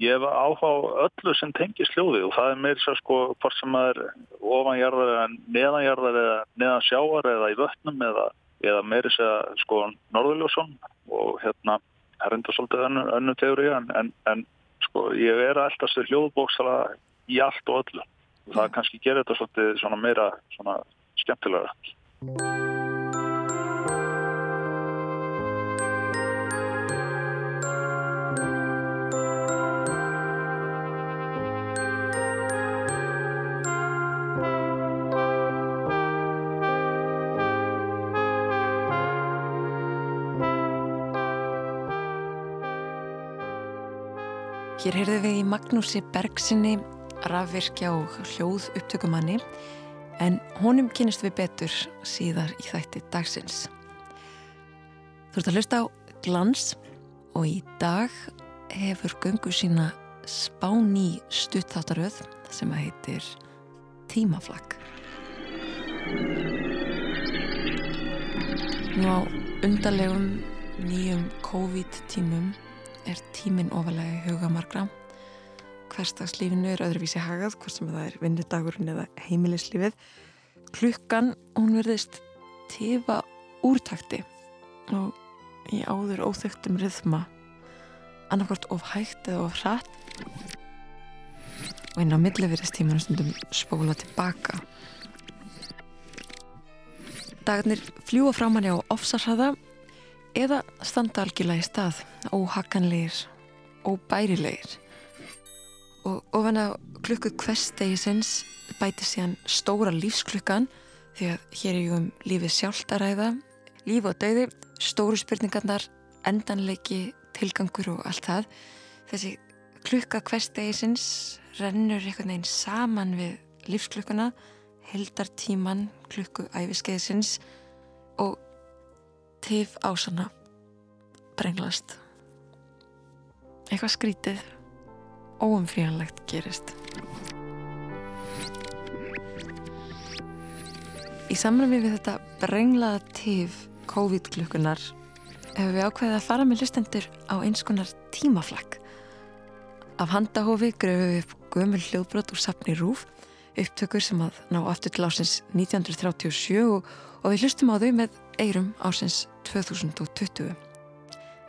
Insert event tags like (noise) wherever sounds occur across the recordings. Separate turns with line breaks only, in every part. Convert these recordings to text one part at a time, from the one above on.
ég hef áhuga á öllu sem tengir sljóði og það er meira svo sko hvort sem það er ofanjarðar eða neðanjarðar eða neðan sjáar eða í vötnum eða, eða meira svo sko norðurljósson og hérna er enda svolítið önnu, önnu teóri en, en, en sko ég er alltaf styrir hljóðbóksala í allt og öllu. Og það kannski gerir þetta svolítið svona meira svona skemmtilega
Hér heyrðum við í Magnúsi Bergsinni, rafvirkja og hljóð upptökumanni en honum kynist við betur síðar í þætti dagsins. Þú ert að hlusta á glans og í dag hefur göngu sína spáni stuttáttaröð sem að heitir Tímaflag. Nú á undarlegum nýjum COVID-tímum er tíminn ofalega huga margra. Hverstagslífinu er öðruvísi hagað, hvort sem það er vinnudagurinn eða heimilislífið. Klukkan, hún verðist tifa úrtakti og í áður óþögtum rithma annarkort of hægt eða of hratt og inn á milliverðistímanu stundum spóla tilbaka. Dagarnir fljúa frá manni á ofsarhraða eða standa algjörlega í stað óhakanleir, óbærilegir. Og ofan að klukku hverstegisins bæti síðan stóra lífsklukkan því að hér er ju um lífið sjálft að ræða líf og dauði, stóru spurningarnar endanleiki, tilgangur og allt það. Þessi klukka hverstegisins rennur einhvern veginn saman við lífsklukkuna heldartíman klukku æfiskeiðsins og tif ásana brenglast eitthvað skrítið. Óumfríanlegt gerist. Í samræmi við þetta brenglaða tif COVID-klukkunar hefur við ákveðið að fara með hlustendur á eins konar tímaflag Af handahófi gröfum við upp gömul hljóðbrot úr sapni Rúf upptökur sem að ná aftur til ásins 1937 og, og við hlustum á þau með eirum ásins 2020.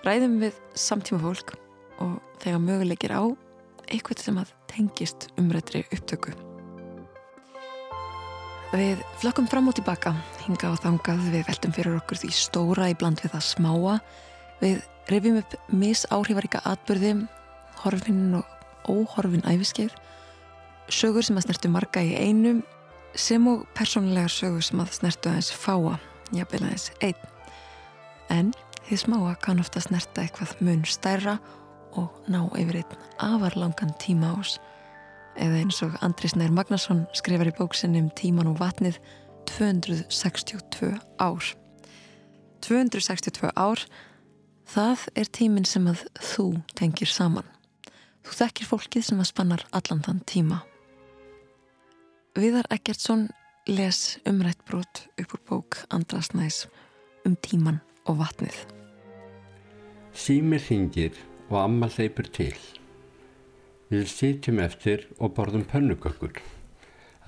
Ræðum við samtíma fólk og þegar möguleikir á eitthvað sem að tengist umrættri upptöku. Við flökkum fram og tilbaka, hinga og þangað, við veltum fyrir okkur því stóra í bland við það smáa. Við rifjum upp misáhrifaríka atbyrði, horfinn og óhorfinn æfiskeið, sögur sem að snertu marga í einum sem og persónulegar sögur sem að snertu aðeins fáa, jafnvel aðeins einn. En því smáa kann ofta snerta eitthvað mun stærra og ná yfir einn afarlangan tíma ás. Eða eins og Andris Nær Magnarsson skrifar í bóksinni um tíman og vatnið 262 ár. 262 ár, það er tímin sem að þú tengir saman. Þú þekkir fólkið sem að spannar allan þann tíma. Viðar Eggertsson les umrætt brot upp úr bók Andras Næs um tíman og vatnið.
Símir hingir og amma leipur til. Við sitjum eftir og borðum pönnukökkur.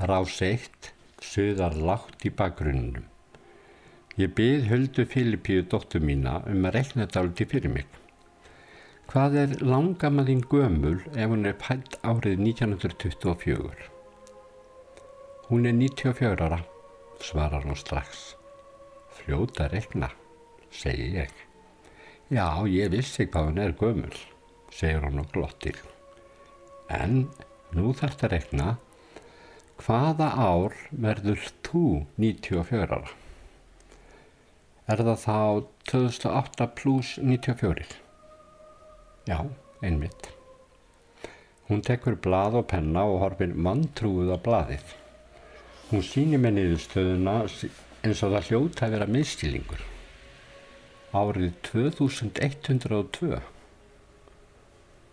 Rás eitt, söðar lágt í bakgrunnum. Ég byrð höldu Filipíu dóttu mína um að rekna dáliti fyrir mig. Hvað er langamaðinn gömul ef hún er pælt árið 1924? Hún er 94 ára, svarar hún strax. Fljóta rekna, segi ég. Já, ég vissi hvað hún er gömul, segir hún og glottir. En nú þarf þetta að rekna, hvaða ár verður þú 94 ára? Er það þá 2008 pluss 94? Já, einmitt. Hún tekur blað og penna og horfin manntrúið á blaðið. Hún sýnir með niðurstöðuna eins og það hljóta að vera miðstílingur. Árið 2102.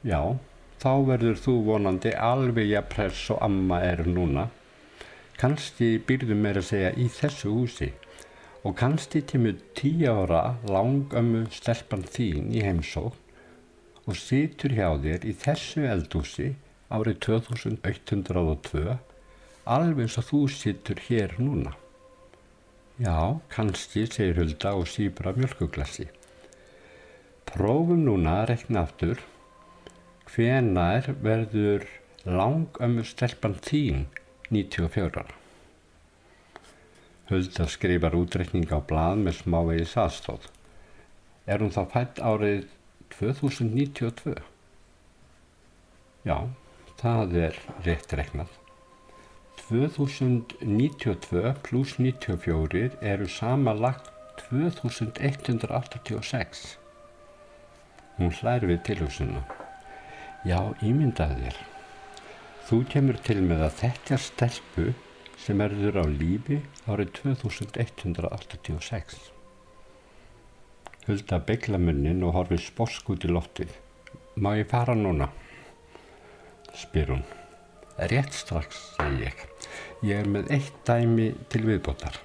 Já, þá verður þú vonandi alveg að press og amma er núna. Kanski byrðum meira að segja í þessu húsi og kannski tímur tíu ára langömmu stelpan þín í heimsókn og situr hjá þér í þessu eldúsi árið 2102 alveg og þú situr hér núna. Já, kannski, segir Hulda og síbra mjölkuglassi. Prófum núna að rekna aftur hvenar verður langömmu stelpan þín 94 ára. Hulda skrifar útreikning á blad með smávegis aðstóð. Er hún þá fætt árið 2092? Já, það er rétt reknað. 2092 pluss 94 eru samanlagt 2186. Hún hlær við tilhúsinu. Já, ímyndaði þér. Þú kemur til með að þetta stelpu sem erður á lífi árið 2186. Hulda begla munnin og horfið sposk út í loftið. Má ég fara núna? Spyr hún. Rétt strax, segi ég. Ég er með eitt dæmi til viðbótar.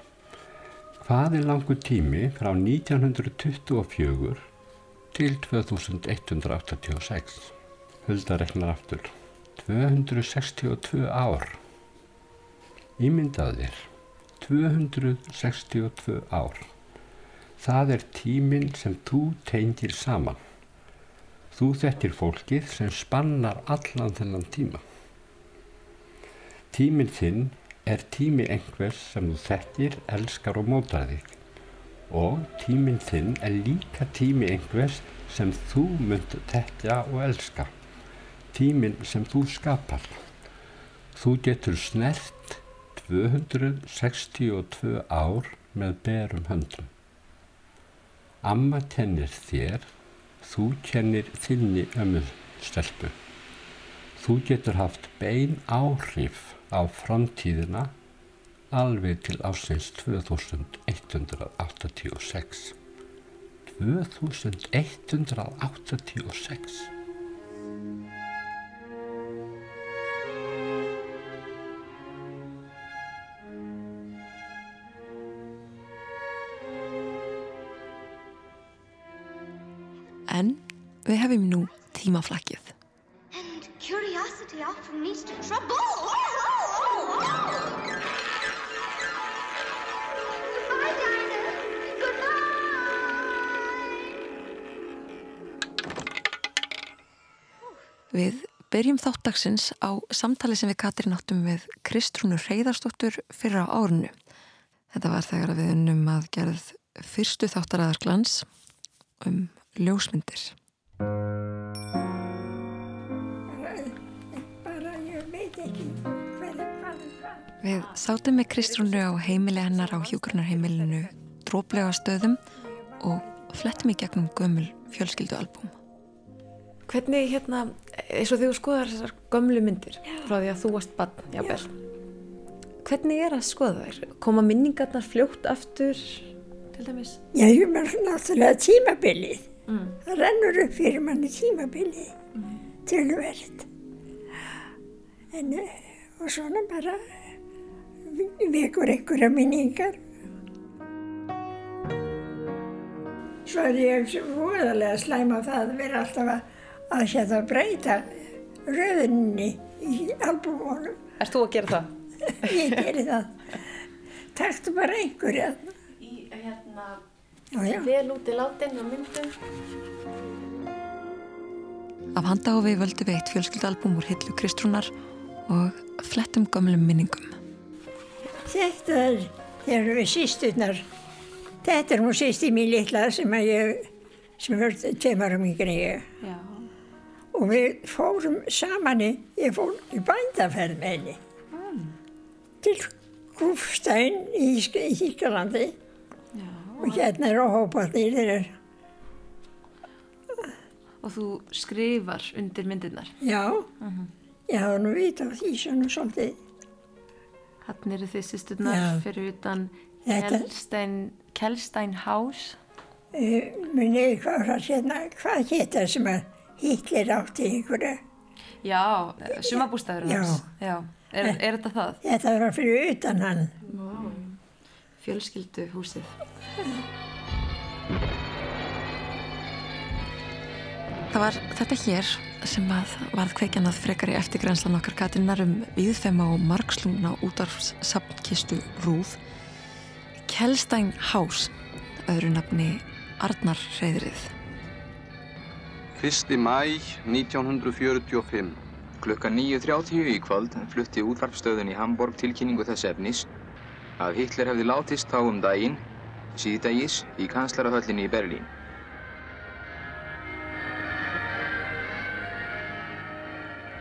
Hvað er langu tími frá 1924 til 2186? Hulda reknar aftur. 262 ár. Ímyndaðu þér. 262 ár. Það er tíminn sem þú tengir saman. Þú þettir fólkið sem spannar allan þennan tíma. Tíminn þinn er tími einhvers sem þú þettir, elskar og mótar þig. Og tíminn þinn er líka tími einhvers sem þú mynd þettja og elska. Tíminn sem þú skapar. Þú getur snert 262 ár með berum höndum. Amma kennir þér, þú kennir þinni ömmu stelpu. Þú getur haft bein áhrif á framtíðina alveg til ásins 2186. 2186.
En við hefum nú tímaflakkið.
And curiosity often leads to trouble.
Við byrjum þáttaksins á samtali sem við Katrín áttum við Kristrúnu Reyðarsdóttur fyrir á árunu. Þetta var þegar við unnum að gerð fyrstu þáttaraðar glans um ljósmyndir. Við sátum með Kristrúnu á heimili hennar á hjúgrunarheimilinu dróplega stöðum og flettum í gegnum gömul fjölskyldualbúm. Hvernig hérna, eins og þegar þú skoðar þessar gömlu myndir frá því að þú varst bann, jábel. Hvernig er að skoða þær? Koma minningarnar fljótt aftur til dæmis?
Já, ég var náttúrulega tímabilið. Það rennur upp fyrir manni tímabilið mm. tölverð. En, eh, og svona bara vekur einhverja minningar. Svo er ég voðalega slæm á það að vera alltaf að, að hérna breyta röðinni í albúmónum.
Erst þú að gera það? (laughs)
Ég geri það. Taktu bara einhverja.
Í hérna, vel út í látin og myndum. Af handahofi völdum við eitt fjölskyldalbúm úr hillu Kristrúnar og flettum gömlum minningum.
Þetta er, þegar við sýsturnar, þetta er hún sýsti mín litla sem að ég, sem er tveim árum yngri en ég.
Já.
Og við fórum saman í, ég fór í bændaferð með henni. Til Kúfstein í, Sk- í Þýskalandi. Og hérna er á hópatnir þeirra.
Og þú skrifar undir myndirnar.
Já, ég hafa nú vita á því svona svolítið.
Hann eru þið sýsturnar fyrir utan Kelstein House.
Uh, Muni, hvað, var hérna, hvað geta sem að Hitler átti einhverja?
Já, sumabústæður
Já.
hans. Já. Er, er þetta það?
Þetta var fyrir utan hann.
Fjölskyldu húsið. Það var þetta hér sem að varð kveikjan að frekar í eftirgrænslan okkar Katrinnar um viðfema og margslungna útvarfs samkistu Rúð Kjellstæn Hás öðru nafni Arnar Reyðrið
1. mæ 1945
Klukka 9.30 í kvöld flutti útvarpstöðin í Hamburg tilkynningu þess efnis að Hitler hefði látist þá um daginn síðdægis í kanslarahöllinni í Berlín.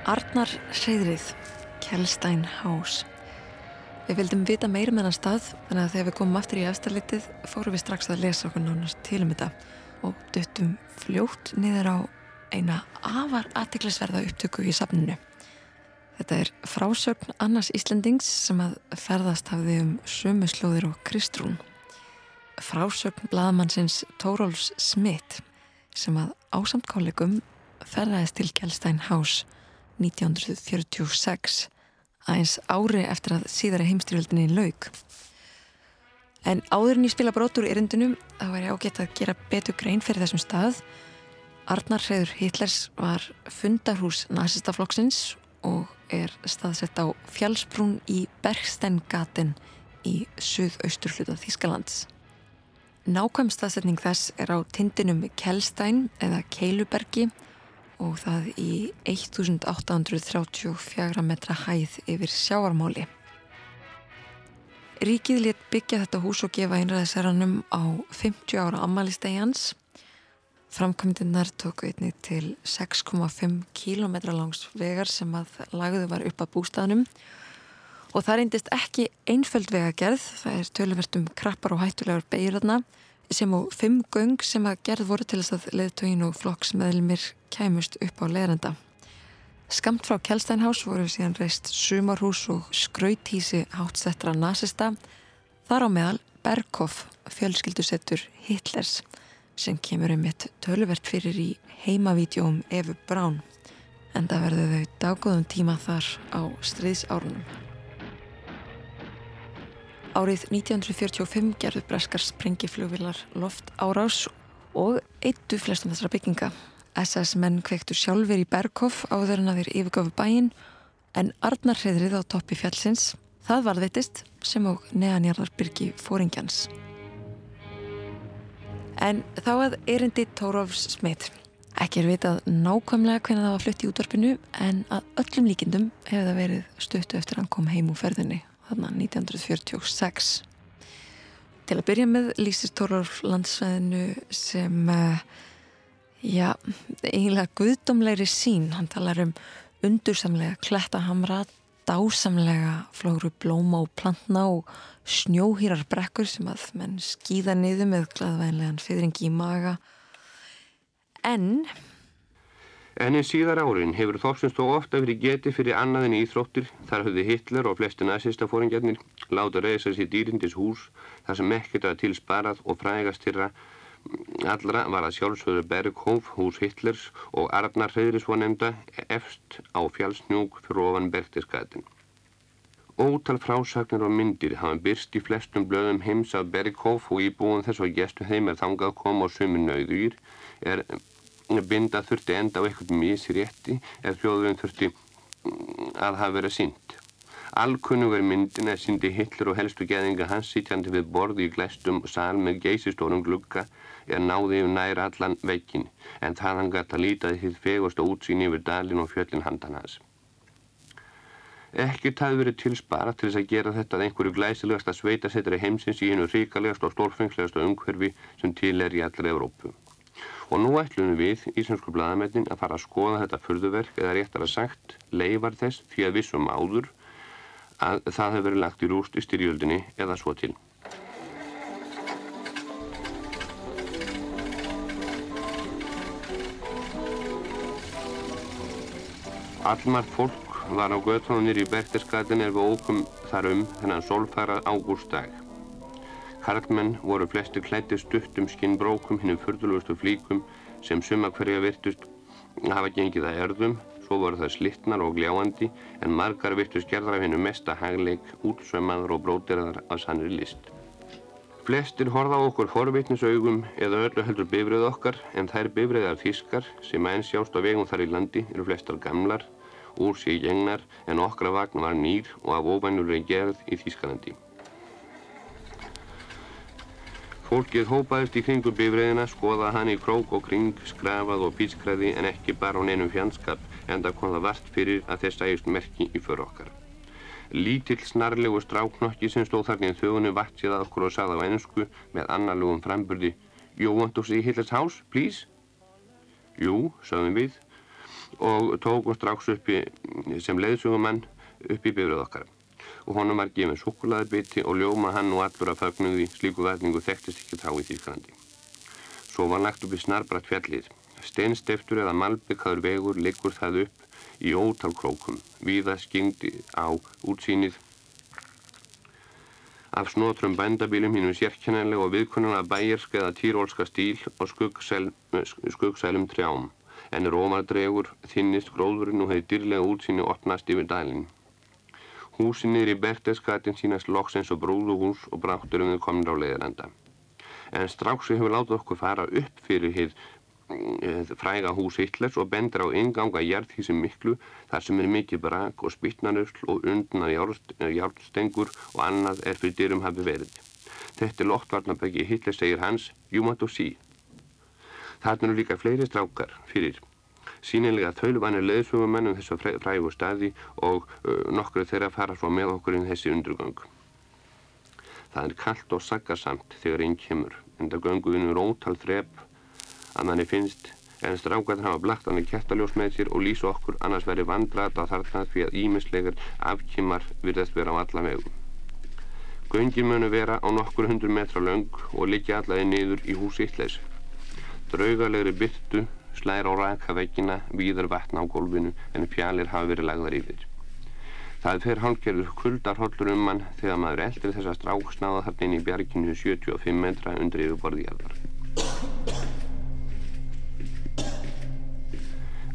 Arnar Reyðrið, Kjellstæn Hás. Við vildum vita meira með um hann stað þannig að þegar við komum aftur í eftirlitið fórum við strax að lesa okkur nánast til um þetta og duttum fljótt niður á eina afar aðtiklisverða upptöku í safninu. Þetta er frásögn Annars Íslandings sem að ferðast hafði um sömu slóðir og Kristrún. Frásögn blaðmannsins Tórólfs Smith sem að ásamt kollegum ferðaðist til Kjellstæn Hás 1946 aðeins ári eftir að síðara heimstyrjöldinni laug. En áður en ég spila brotur í erindunum þá er ég ágætt að gera betur grein fyrir þessum stað. Arnar Hreður Hitlers var fundarhús nazistaflokksins og er staðsett á fjallsbrún í Bergstengaten í suðaustur hluta Þískalands. Nákvæm staðsetning þess er á tindinum Kjellstein eða Keilubergi og það í 1834 metra hæð yfir sjáarmáli. Ríkið létt byggja þetta hús og gefa einræðisherranum á 50 ára ammalistegjans. Framkvæmdinnar tóku einnig til 6,5 km langs vegar sem að lagðu var upp að bústæðnum og það reyndist ekki einföld vegagerð, það er töluvert um krappar og hættulegar beigirðarna sem á fimm göng sem að gerð voru til þess að leðtögin og flokksmeðlumir kæmust upp á leðranda. Skamt frá Kjellsteinhás voru síðan reist sumarhús og skrautísi hátsettra nazista, þar á meðal Berghoff fjölskyldusettur Hitlers sem kemur um eitt töluvert fyrir í heimavídjóum Efu Brán en það verðu þau daggóðum tíma þar á stríðsárunum. Árið 1945 gerðu breskar sprengiflugvilar loft árás og eittu flestum þessara bygginga. SS-menn kveiktu sjálfur í Berghoff áður en að þeir yfirgöfu bæin en Arnar hreðrið á toppi fjallsins það varðveitist sem og neðanjarðarbyrgi fóringjans. En þá að erindi Tórofs smitt. Ekki er vitað nákvæmlega hvernig það var flutt í útvarpinu en að öllum líkindum hefur það verið stöttu eftir hann kom heim úr ferðinni þarna 1946. Til að byrja með lýsist Tórólf landsvæðinu sem uh, já, eiginlega guðdómlegri sín. Hann talar um undursamlega klettahamra, dásamlega flóru blóma og plantna og snjóhýrar brekkur sem að menn skýða niður með gladvænlegan fyrringi í maga. En
En í síðar árin hefur Þorsins þó ofta verið getið fyrir annað en íþróttir þar höfðu Hitler og flesti nazistafóringjarnir láta reysa sér dýrindis hús þar sem ekkert að tilsparað og frægast þeirra allra var að sjálfsögðu Berghof hús Hitlers og Arnar Hreðrisvonemda efst á fjálsnjúk fyrir ofan Bergtiskatin. Ótal frásagnir og myndir hafa byrst í flestum blöðum heims af Berghof og íbúin þess að gestu þeim er þangað kom og sumi nauðugir er binda þurfti enda á eitthvað mísrétti eða hljóðurinn þurfti að hafa verið sínt. Alkunnugur myndin er síndi Hitler og helstu geðinga hans sitjandi við borði í glæstum sál með geysistórum glugga er náði yfir nær allan vekkin en það hann gætt að lítaði því fegust og útsýni yfir dalin og fjöllin handan hans. Ekkert hafi verið tilspara til þess að gera þetta að einhverju glæsilegasta sveitasettri heimsins í einu ríkalegast og stórfengslegasta umhverfi sem til er í allra Evrópu. Og nú ætlum við, Íslandsku bladamennin, að fara að skoða þetta fyrðuverk eða réttar að sagt leifar þess því að vissum áður að það hefur verið lagt í rúst í styrjöldinni eða svo til. Allmar fólk var á göðtónunir í Berkterskatin er við ókum þar um þennan solfæra ágúrstag. Karlmenn voru flesti klætti stuttum skinnbrókum hinnum fyrðulugustu flíkum sem suma hverja virtust hafa gengið að erðum, svo voru það slittnar og gljáandi en margar virtust gerðar af hennu mesta hagleik, útsömaður og brótiraðar af sannri list. Flestir horfa á okkur forveitnisaugum eða öllu heldur bifrið okkar en þær bifriðar fiskar sem enn sjást á vegum þar í landi eru flestar gamlar, úr sig gengnar en okkra vagn var nýr og af ofænurlega gerð í Þýskalandi. Fólkið hópaðist í kringu bifriðina, skoðað hann í krók og kring, skrafað og pískræði en ekki bara á neinum fjandskap en það kom það vart fyrir að þess ægist merki í för okkar. Lítill snarlegu stráknokki sem stóð þarna í þögunni vart sér að okkur og sagði á ennsku með annarlegum framburði You want to see Hitler's house, please? Jú, sögðum við og tókum strax uppi sem leiðsugumann upp í bifröð okkar og honum var gefið sukulaðarbiti og ljóma hann og allur að fögnuði slíku verningu þekktist ekki þá í Þýsklandi. Svo var lagt upp í snarbrætt fjallið. Steinsteftur eða malbyggaður vegur liggur það upp í ótal krókum. Víða skingdi á útsýnið af snótrum bændabílum hínum sérkjænanlega og viðkunnana bæjerska eða týrólska stíl og skuggsælum trjám en rómardregur þinnist gróðurinn og hefði dyrlega útsýni opnast yfir dælinn. Húsinnir í Bertesgatin sínast loks eins og brúðuhús og bráttur um þau komin á leiðarenda. En Stráksi hefur látað okkur fara upp fyrir hér eh, fræga hús Hitlers og bendur á inganga jærðhísi miklu þar sem er mikið brak og spytnanusl og undna járnstengur og annað er fyrir dyrum hafi verið. Þetta er loftvarnabæki Hitler segir hans, you want to see. Þarna eru líka fleiri strákar fyrir sínilega þaulvanir leðsugumennum þess að frægu staði og uh, nokkru þeirra fara svo með okkur inn þessi undrugang. Það er kallt og saggasamt þegar einn kemur, en það göngu innur ótal þrep að manni finnst en strákarnir hafa blagt í kertaljós með sér og lýsa okkur annars veri vandrata þarna því að ímislegar afkymar virðast vera á alla vegum. Göngin munu vera á nokkur hundur metra laung og liggja allaði niður í hús Hitlers. Draugalegri byrtu slæðir á raka veggina, víður vatna á gólfinu en fjallir hafa verið lagðar yfir. Það fer hálfgerður kuldarhollur um mann þegar maður eldir þessa stráksnáða þarna inn í bjarginu 75 metra undir yfirborðiðarðar.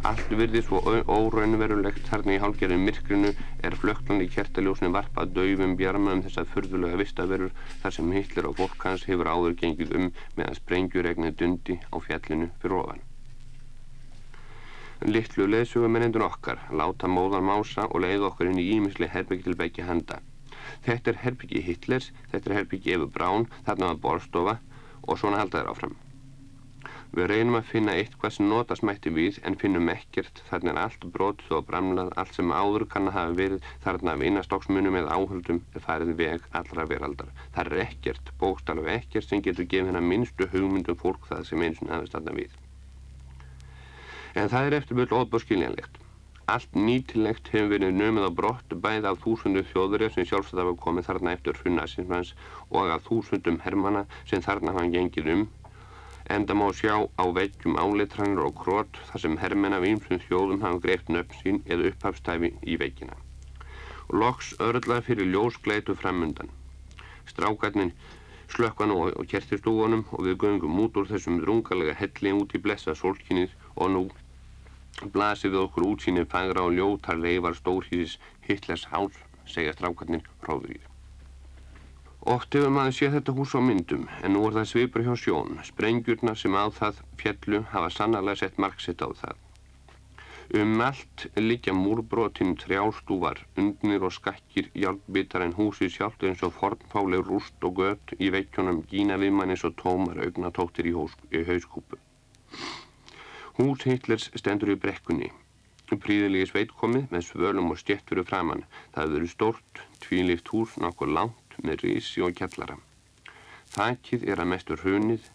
Allt virði svo óraunverulegt þarna í hálfgerðin myrkrinu er flöklan í kertaljósni varpað döfum bjarma um þess að fyrðulega vistaverur þar sem Hitler og fólk hans hefur áður gengið um meðan sprengjuregnið dundi á fjallinu fyrir ofan. Littlu leðsugumennendun okkar láta móðan mása og leið okkar inn í ímisli herbyggi til begge handa. Þetta er herbyggi Hitlers, þetta er herbyggi Efu Brán, þarna var borstofa og svona halda þér áfram. Við reynum að finna eitthvað sem notast mætti við en finnum ekkert þarna er allt brotið og bramlað, allt sem áður kann að hafa verið þarna af innastóksmunum eða áhöldum er farið veg allra veraldar. Það er ekkert, bókstallega ekkert sem getur gefið hennar minnstu hugmyndum fólk það sem eins og hafist þarna við. En það er eftir mjög óbúr skiljanlegt. Allt nýtilegt hefur verið nömið á brott bæði af þúsundu þjóðurja sem sjálfsagt hafa komið þarna eftir hrunnarsins og af þúsundum hermana sem þarna hafa gengið um enda má sjá á veggjum áleitranir og krót þar sem hermenn af ýmsum þjóðum hafa greift nöfn sín eða upphafstæfi í veggina. Og loks örlaði fyrir ljósgleitu framundan. Strákarnir slökkan og, kertistúanum og við göngum út úr þessum drungalega helli út í blessa solkinnið og nú blasið við okkur útsýnið fagra og ljótar leifar stórhýðis Hitlers hál, segja strákarnir prófrið. Oft hefur maður séð þetta hús á myndum en nú er það svipur hjá sjón. Sprengjurna sem á það fjallu hafa sannarlega sett marksitt á það. Um allt liggja múrbrotin trjástúvar, undnir og skakkir hjálpbitar en húsið sjálft eins og fornfáleg rúst og gött í vekkjónum gína viðmann eins og tómar augnatóttir í, í hauskúpu. Hús Hitlers stendur í brekkunni. Príðilegi sveit komið með svölum og stjett fyrir framann. Það hefur verið stort, tvílift hús nokkur langt með rísi og kjallara. Þakkið er að mestur hrunið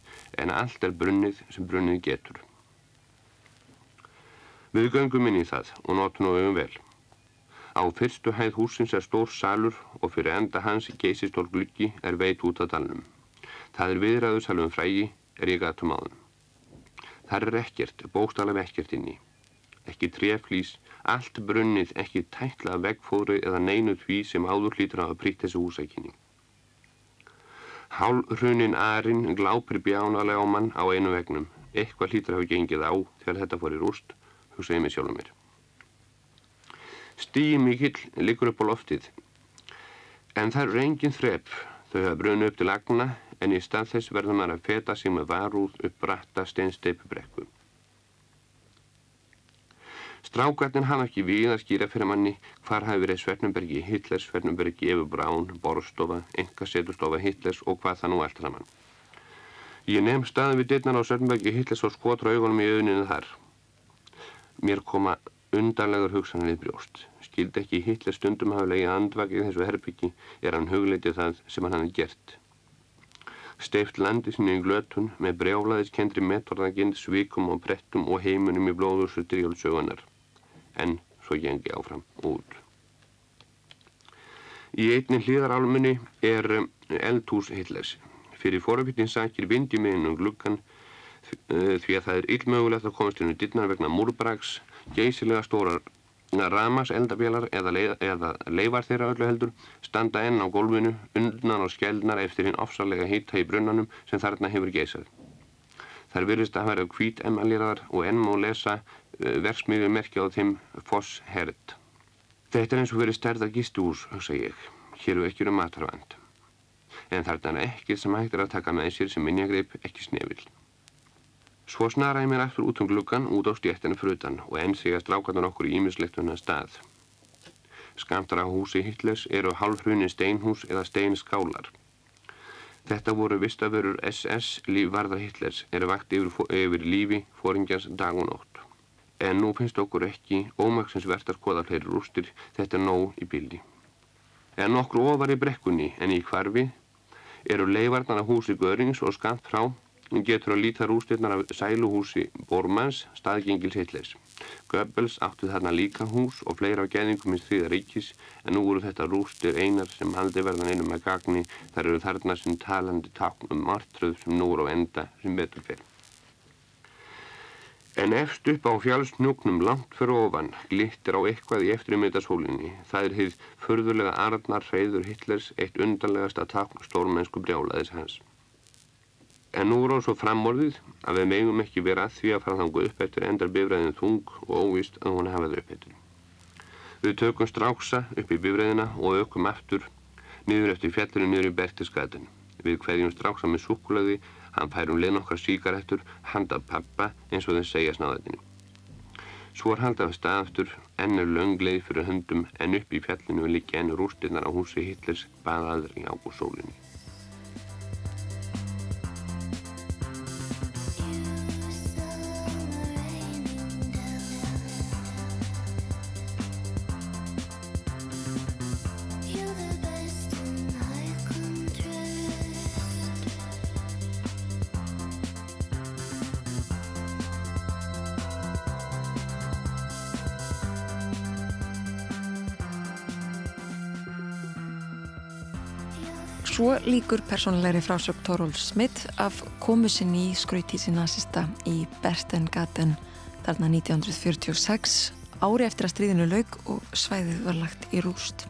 en allt er brunnið sem brunnið getur. Við göngum inn í það og notum og auðum vel. Á fyrstu hæð húsins er stór salur og fyrir enda hans geysistór gluggi er veit út af dalnum. Það er viðræðu salum frægi er ég gatum áðun. Það er ekkert, bókstala vekkert inn í. Ekki treflís, allt brunnið ekki tækla vegfóru eða neinu því sem áður hlýtur á að prýtt þessu húsækinni. Hálfrunin Arinn glápir bjánalega á mann á einu vegnum. Eitthvað hlýtur hafi gengið á þegar þetta fór í rúst, hugsaði mig sjálf um mér. Stíi mikill liggur upp á loftið, en það er reyngin þrepp. Þau hafa brunni upp til lagna, en í stað þess verður maður að feta sig með varúð upp bratta steinsteipubrekku. Strákarnir hafa ekki við að skýra fyrir manni hvar hafi verið Svernumbergi Hitlers, Svernumbergi Efu Brán, Borstofa, Engaseturstofa Hitlers og hvað það nú allt saman. Ég nefn staðum við dittnar á Svernumbergi Hitlers og skotra augunum í auðninu þar. Mér koma undarlegur hugsanir í brjóst. Skildi ekki Hitler stundum hafa legið andvakið þessu herbyggi er hann hugleitið það sem hann hafði gert. Steift landi sinni í glötun með brjálaðiskendri metorðagind, svikum og brettum og heimunum í blóðursu drjálsögunar en svo gengi áfram út. Í einni hlýðarálmunni er um, eldhús Hitlers. Fyrir foröfittin sakir vindi meðin um gluggan uh, því að það er illmögulegt að komast inn í dittnar vegna múrbrags, geysilega stórar ramas eldabélar eða, leið, eða leifar þeirra öllu heldur standa enn á gólfinu, undnar og skjeldnar eftir hinn ofsalega hýtta í brunnanum sem þarna hefur geysað. Þar virðist að vera hvít emmalýraðar og enn má lesa Eh, verksmiðju merkja á þeim Foss Herd. Þetta er eins og verið stærðar gístuhús, hugsa ég. Hér eru ekki um matarvand. En þarna er ekkið sem hægt er að taka með sér sem minnjagreip ekki snefil. Svo snara ég mér aftur út um gluggan út á stjættinu frutan og enn segast rákarnar okkur í ímislektunna stað. Skamtar á húsi Hitlers eru halvhrunni steinhús eða steinskálar. Þetta voru vistaförur SS lífvarðar Hitlers eru vakt yfir, yfir lífi fóringjans dag og nótt en nú finnst okkur ekki ómaksins verðt að skoða fleiri rústir, þetta er nóg í bildi. En okkur ofar í brekkunni en í hvarfi eru leifarnar af húsi Görings og skamt frá getur að líta rústirnar af sæluhúsi Bormans, staðgengils Hitlers. Goebbels átti þarna líka hús og fleira á geðingum í þrýða ríkis en nú voru þetta rústir einar sem haldi verðan einum með gagni þar eru þarna sem talandi takn um martröð sem nú eru á enda sem betur fyrir. En efst upp á fjálsnjúknum langt fyrir ofan glittir á eitthvað í eftirmiðtasólinni. Það er hið förðulega Arnar Hreyður Hitlers eitt undanlegast að takna stórmennsku brjálaðis hans. En nú á svo framorðið að við megum ekki vera að því að fara þangu upp eftir endar bifræðin þung og óvist að hún hafaði upp eftir. Við tökum stráksa upp í bifræðina og aukum aftur niður eftir fjallinu niður í Bertiskatin. Við hverjum stráksa með sukulæði Hann fær um leið nokkar síkaretur, handað pappa eins og þeir segja snáðatinu. Svo er handað staðaftur, ennur löngleið fyrir höndum en upp í fjallinu er líka ennur úrstinnar á húsi Hitlers baðaður í ágúrsólinni.
Svo líkur persónulegri frásöp Tóról Smith af komu sinni í skrautísi nazista í Berstengaten þarna 1946 ári eftir að stríðinu laug og svæðið var lagt í rúst.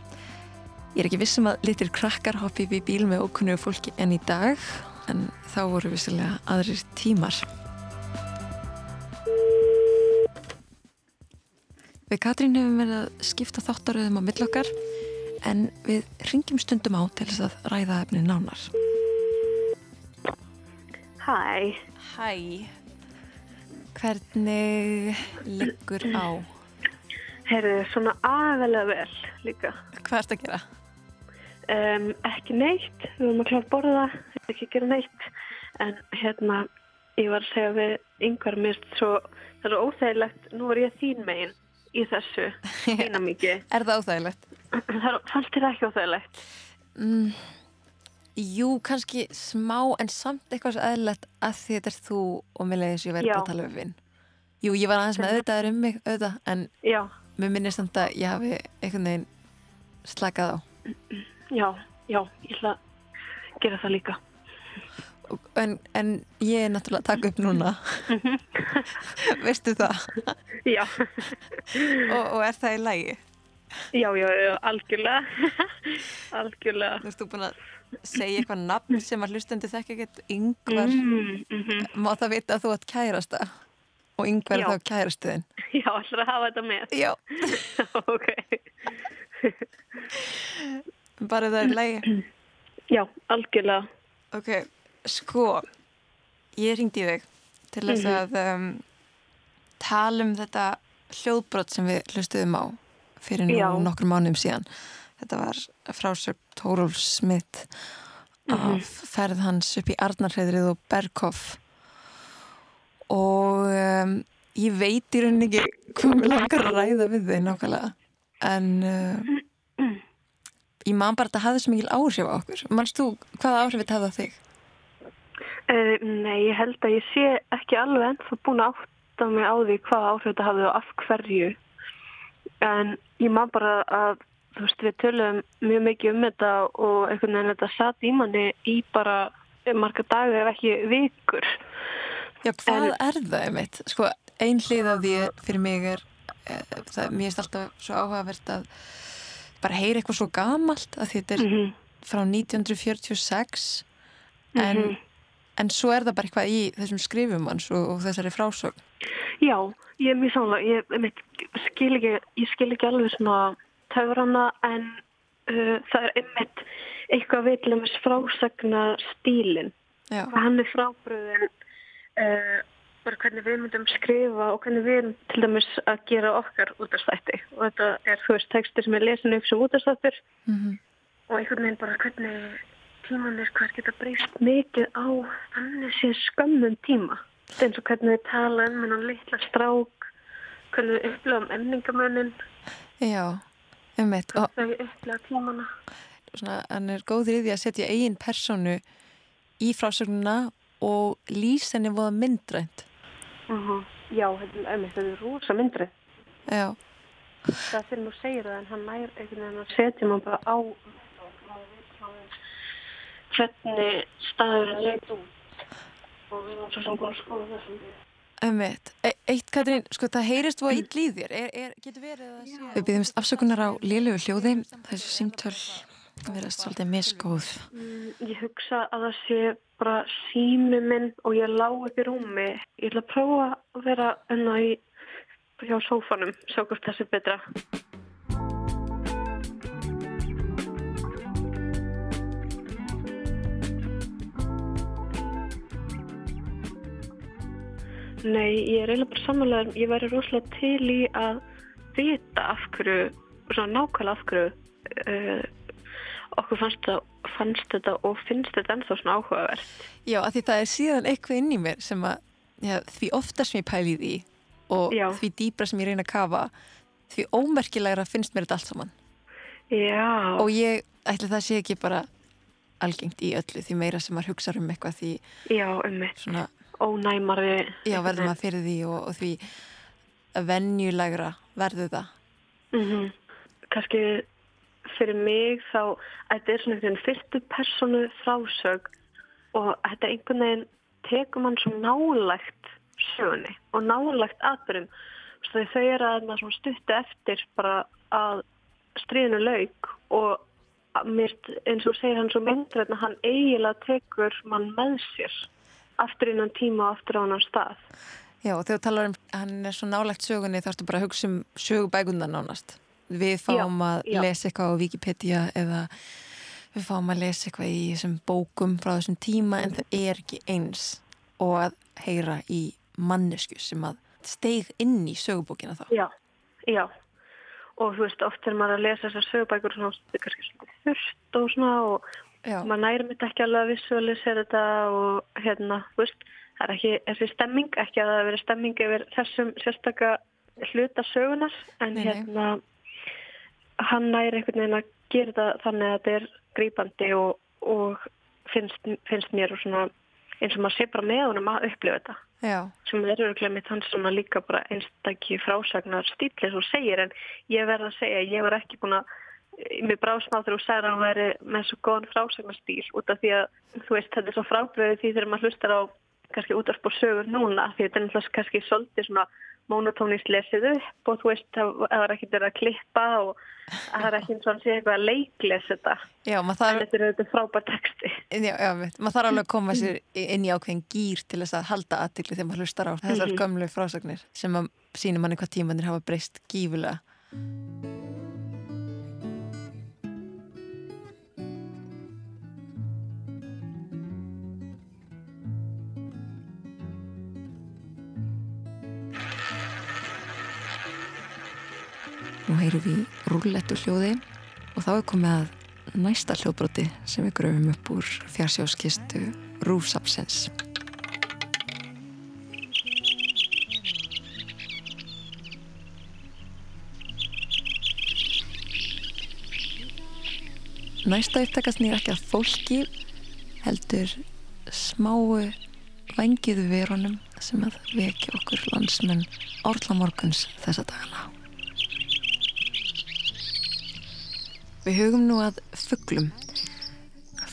Ég er ekki vissum að litir krakkar hoppi við bíl með okkunnu fólki enn í dag en þá voru vissilega aðrir tímar. Við Katrín hefum verið að skipta þáttaröðum á millokkar en við ringjum stundum á til þess að ræða efni nánar.
Hæ.
Hæ. Hvernig liggur á?
Herðu, svona aðvelega vel líka.
Hvað ert að gera?
Um, ekki neitt, við vorum að klára borða, ekki gera neitt, en hérna, ég var að segja við yngvar svo, það er óþægilegt, nú er ég þín megin í þessu, (laughs) þína mikið.
er það óþægilegt?
Það fannst þér ekki óþægilegt?
Mm, jú, kannski smá en samt eitthvað svo eðlilegt að því þetta er þú og mér leiðis ég verið bara að tala um vinn. Jú, ég var aðeins með auðvitaður um mig, auðvitað, en
Já.
mér minnir samt að ég hafi einhvern veginn slakað á.
Já, já, ég ætla að gera það líka.
En, en ég er náttúrulega að taka upp núna veistu það?
Já
og, og er það í lægi?
Já, já, algjörlega. (laughs) Algjörlega.
Þú erstu búin að segja eitthvað nafn sem að hlustendu þekk ekkert. Yngvar mm, mm -hmm. má það vita að þú ætti kærasta? Og yngvar þá kærastuðin (laughs)
Já, allra hafa þetta með?
Já. (laughs)
Ok.
Bara það er lægi
Já, algjörlega.
Ok Sko, ég ringdi þig til þess
Mhm.
að um, tala um þetta hljóðbrot sem við hlustuðum á fyrir nokkur mánuðum síðan. Þetta var frásöp Tórólf Smith
Mhm.
af ferð hans upp í Arnarhreðrið og Berghoff og um, ég veit í rauninni ekki hvað mér langar að ræða við þig nákvæmlega en uh, ég man bara að þetta hafði svo mikil áhrif á okkur. Manst þú hvaða áhrif þetta hafði á þig?
Uh, nei, ég held að ég sé ekki alveg ennþá búin að átta mig á því hvaða áhrif þetta hafði og af hverju. En ég má bara að, þú veist, við töluðum mjög mikið um þetta og einhvern veginn þetta satt í manni í bara marga dagar ef ekki vikur.
Já, hvað er það einmitt? Sko, ein hlið af því fyrir mig er, e, það, mér er alltaf svo áhugavert að bara heyra eitthvað svo gamalt að þetta er
Mhm.
frá 1946 en,
Mhm.
en svo er það bara eitthvað í þessum skrifum hans og, og þessari frásögn.
Já, ég er mjög samlega, ég einmitt, skil, ekki, ég skil ekki alveg svona töfrana en uh, það er einmitt eitthvað dæmis frásagna stílinn. Hann er frábröðin, uh, bara hvernig við myndum skrifa og hvernig við erum til dæmis að gera okkar útastætti. Og þetta er, þú veist, texti sem er lesin upp sem útastættur
Mm -hmm.
og einhvern veginn bara hvernig tímanir hvað geta breyst mikið á þannig sé skömmum tíma eins og hvernig við tala um hennan litla strák hvernig við upplöfum emningamönin
Já, einmitt. Og
þau upplöfa tímana.
Svona, hann er góður í því að setja eigin personu í frásögnuna og lýsa henni voða myndrænt.
uh Já, þetta er, einmitt, þetta er rosa myndrið
Já,
það fyrir nú segir það en hann nær einhvern veginn að setja maður bara á hvernig staðurinn leit út og við erum svo sem búin að skoða þessum
einmitt. E eitt, Katrín, sko, það heyrist voða ill í þér. Er, er, getur verið að sé... Við byggjumst afsökunar á lélögu hljóði. Þessu símtöl verðast svolítið misgóð.
Mm, Ég hugsa að það sé bara sími minn og ég lá upp í rúmi. Ég ætla að prófa að vera enna í hjá sófanum, sjá hvort það sé betra. Nei, ég er eiginlega bara samanlega, ég væri rosalega til í að vita af hverju, svona nákvæmlega af hverju uh, okkur fannst þetta, fannst þetta og finnst þetta ennþá svona áhugavert.
Já, að því það er síðan eitthvað inn í mér sem að já, því ofta sem ég pæli því og
Já.
því dýbra sem ég reyna að kafa því ómerkilegra finnst mér þetta allt saman.
Já.
Og ég ætli það sé ekki bara algengt í öllu því meira sem maður hugsa um eitthvað því
Já, ummitt.
svona,
Ónæmari.
já, verður maður fyrir því og, og því venjulegra verður það.
Mm Kanski fyrir mig þá, þetta er svona einhvern fyrstu personu frásög og þetta einhvern veginn tekur mann svo nálægt sögunni og nálægt atbyrjum. Þegar þau eru að maður stuttu eftir bara að stríðinu lauk og mér, eins og segir hann svo myndræðin að hann eiginlega tekur mann með sér aftur innan tíma og aftur á annan stað.
Já, og þegar þú talar um hann er svo nálægt sögunni þá ertu bara að hugsa um sögubækundan nánast. Við fáum
Já,
að
já.
lesa eitthvað á Wikipedia eða við fáum að lesa eitthvað í þessum bókum frá þessum tíma en það er ekki eins og að heyra í mannesku sem að steig inn í sögubókina þá.
Já, já. Og þú veist, oft er maður að lesa þessar sögubækur svona, það er kannski svona þurft og svona og. Maður næri mitt ekki alveg að visualisera þetta og hérna, veist, það er ekki þessi stemming, ekki að það veri stemming yfir þessum sérstaka hluta sögunar, en
Nei,
hérna hann næri einhvern veginn að gera þetta þannig að þetta er grípandi og, og finnst, finnst mér og svona eins og maður sé bara með honum að upplifa þetta.
Já,
sem er öruglega mitt hans svona líka bara einstakki frásagnar stíli svo segir en ég verð að segja ég var ekki búin að mér brá smá þegar þú sagði að hann væri með svo góðan frásagnarstýl út af því að þú veist þetta er svo frábröðið því þegar maður hlustar á kannski útvarp og sögur núna því þetta er náttúrulega kannski svolítið svona monotónist lesið upp og þú veist það ekki verið að klippa og það er ekki eins og hann sé eitthvað að leikles þetta
já, þarf,
þetta er auðvitað frábær texti
já, já, maður þarf alveg að koma sér inn í ákveðin gýr til þess að halda aðtikli þegar maður hlustar á þessar
Mhm.
gömlu frásagnir sem að sýnir manni hvað tímanir hafa breyst gífulega. Heyrum við rúllettu hljóði og þá er komið að næsta hljóðbroti sem við gröfum upp úr fjarsjáskistu Rúfsapsens. Næsta upptakast nýr ekki að fólki heldur smáu vengiðu verunum sem að vekja okkur landsmenn árlamorguns þessa dagana. Við hugum nú að fugglum.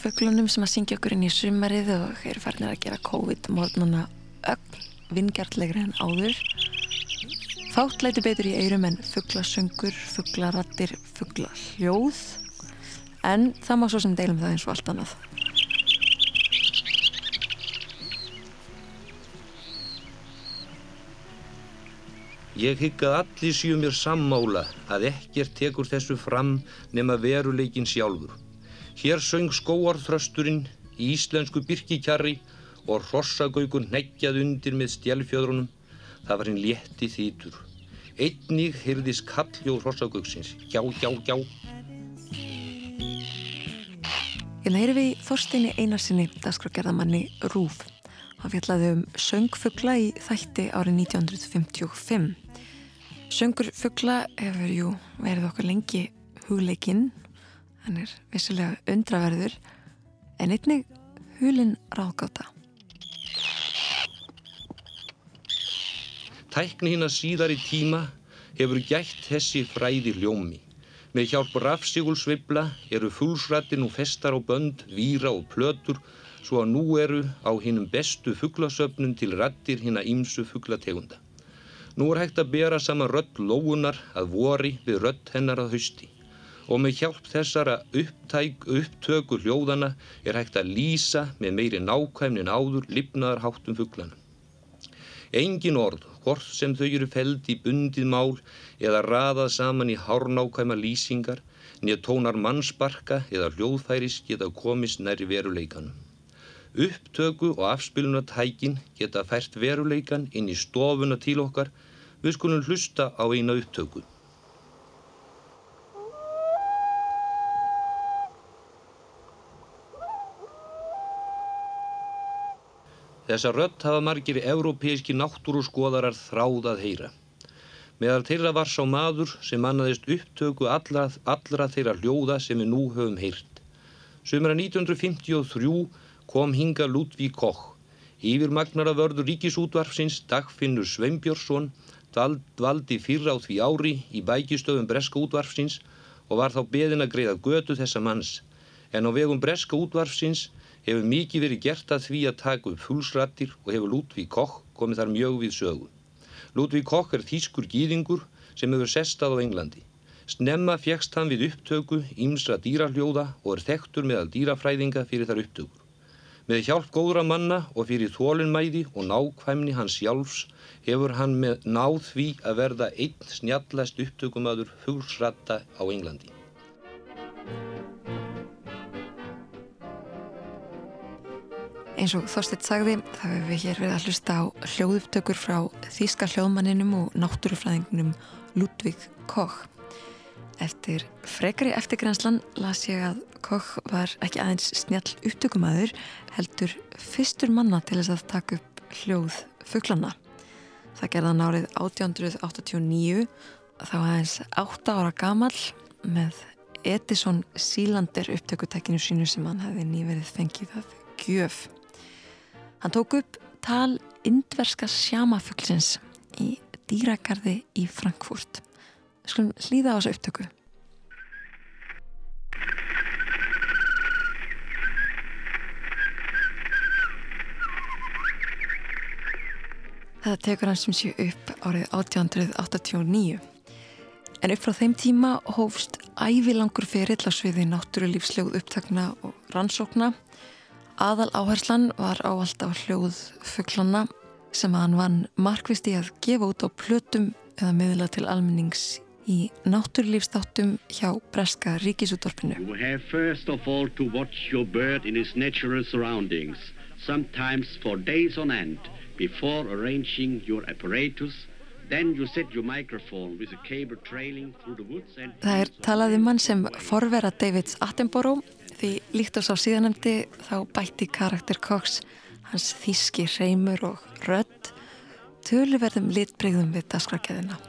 Fugglunum sem að syngja okkur inn í sumarið og eru farinir að gera COVID-mornuna öll vingjartlegri en áður. Fátt læti betur í eirum en fugglasöngur, fugglarattir, fugglahljóð en það má svo sem deilum það eins og allt annað.
Ég hygg að allir séu mér sammála að ekkert tekur þessu fram nema veruleikin sjálfur. Hér söng skóarþrösturinn í íslensku byrkikjarri og hrossagaugun neggjað undir með stjálfjöðrunum. Það var hinn létti þýtur. Einnig hyrðis kalljóð hrossagauksins. Gjá, gjá, gjá.
Hérna heyri við Þorsteini Einarsinni, dagskrágerðamanni Rúf. Hann fjallaði um söngfugla í þætti árið 1955. Söngurfugla hefur jú verið okkar lengi hugleikinn, hann er vissilega undraverður, en einnig hulinn ráðgáta.
Tækni hinn að síðar í tíma hefur gætt þessi fræði hljómi. Með hjálp rafsígulsvibla eru fullsrættin og festar á bönd, víra og plötur svo að nú eru á hinnum bestu fugglasöfnun til rættir hinn að ímsu fugglategunda. Nú er hægt að bera saman rött lóunar að vori við rött hennar að hausti og með hjálp þessara upptæk, upptöku hljóðana er hægt að lýsa með meiri nákvæmnin áður lifnaðar háttum fugglana. Engin orð, hvort sem þau eru feld í bundið mál eða raðað saman í hárnákvæma lýsingar, nýja tónar mannsbarka eða hljóðfæris geta komist næri veruleikanum. Upptöku og afspilunatækin geta fært veruleikan inn í stofuna til okkar, við skulum hlusta á eina upptöku. Þessa rött hafa margir európeiski náttúruskoðarar þráð að heyra. Meðal þeirra var sá maður sem mannaðist upptöku allra, allra þeirra hljóða sem við nú höfum heyrt. Sumra 1953 kom hinga Ludvík Koch. Yfir magnara vörður ríkisútvarfsins Dagfinnur Sveinbjörnsson dvaldi fyrra á því ári í bækistöðum Breska útvarfsins og var þá beðin að greiða götu þessa manns. En á vegum Breska útvarfsins hefur mikið verið gert að því að taka upp fullsrattir og hefur Ludvík Koch komið þar mjög við sögu. Ludvík Koch er þýskur gýðingur sem hefur sestað á Englandi. Snemma fjekst hann við upptöku ímsra dýraljóða og er þekktur meðal dýrafræðinga fyrir þar upptökur. Með hjálp góðra manna og fyrir þólinnmæði og nákvæmni hans sjálfs hefur hann með náð því að verða einn snjallast upptökumadur fullsratta á Englandi.
Eins og Þorstedt sagði þá hefur við hér verið að hlusta á hljóðupptökur frá þýska hljóðmanninum og náttúrufræðingunum Ludvík Koch. Eftir frekari eftirgrænslan las ég að Koch var ekki aðeins snjall upptökumæður heldur fyrstur manna til þess að taka upp hljóð fugglana. Það gerða nárið 1889 þá aðeins 8 ára gamal með Edison Sílander upptökutekinu sínu sem hann hefði nýverið fengið að gjöf. Hann tók upp tal indverska sjámafuglsins í dýragarði í Frankfurt. Skulum hlýða á þessu upptöku. Það tekur hans sem séu upp árið 1889. En upp frá þeim tíma hófst ævilangur ferill á sviði náttúrulífsljóð upptakna og rannsókna Aðal áherslan var ávallt á hljóð fugglanna sem hann vann markvist í að gefa út á plötum eða miðla til almennings í náttúrlífstáttum hjá Breska ríkisúttorpinu.
You have first of all to watch your bird in its natural surroundings, sometimes for days on end, before arranging your apparatus,
Það er talað um hann sem forvera Davids Attenborough því líkt á sá síðanemdi þá bætti karakter Cox hans þíski reymur og rödd töluverðum litbreyðum við dasgrakjaðina.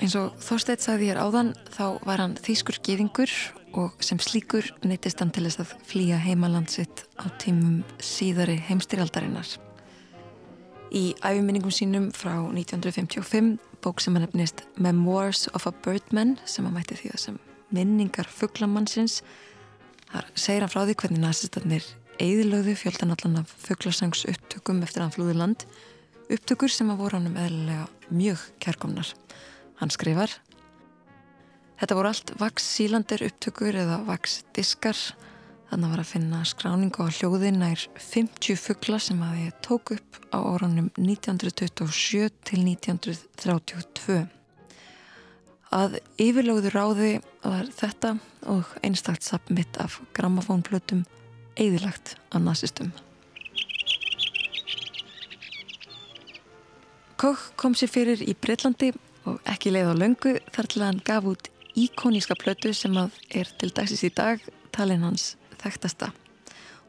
Eins og Þorsteit sagði hér áðan þá var hann þýskur geðingur og sem slíkur neytist hann til þess að flýja heimalandsitt á tímum síðari heimstyrjaldarinnar. Í æfiminningum sínum frá 1955, bók sem hann hefnist Memoirs of a Birdman, sem hann mætti því að sem minningar fugglamannsins, þar segir hann frá því hvernig nazistarnir eigðilögðu fjöldan allan af fugglasangs upptökum eftir hann flúði land, upptökur sem að voru hann um eðlilega mjög kærkomnar. Hann skrifar Þetta voru allt vaks sílandir upptökur eða vaks diskar Þannig var að finna skráningu á hljóði nær 50 fuggla sem að ég tók upp á órunum 1927 til 1932. Að yfirlóðu ráði var þetta og einstakt sapmitt af grammafónflutum eðilagt að nazistum. Koch kom sér fyrir í Breitlandi og ekki leið á löngu þar til hann gaf út íkoníska plötu sem að er til dagsins í dag talin hans þekktasta.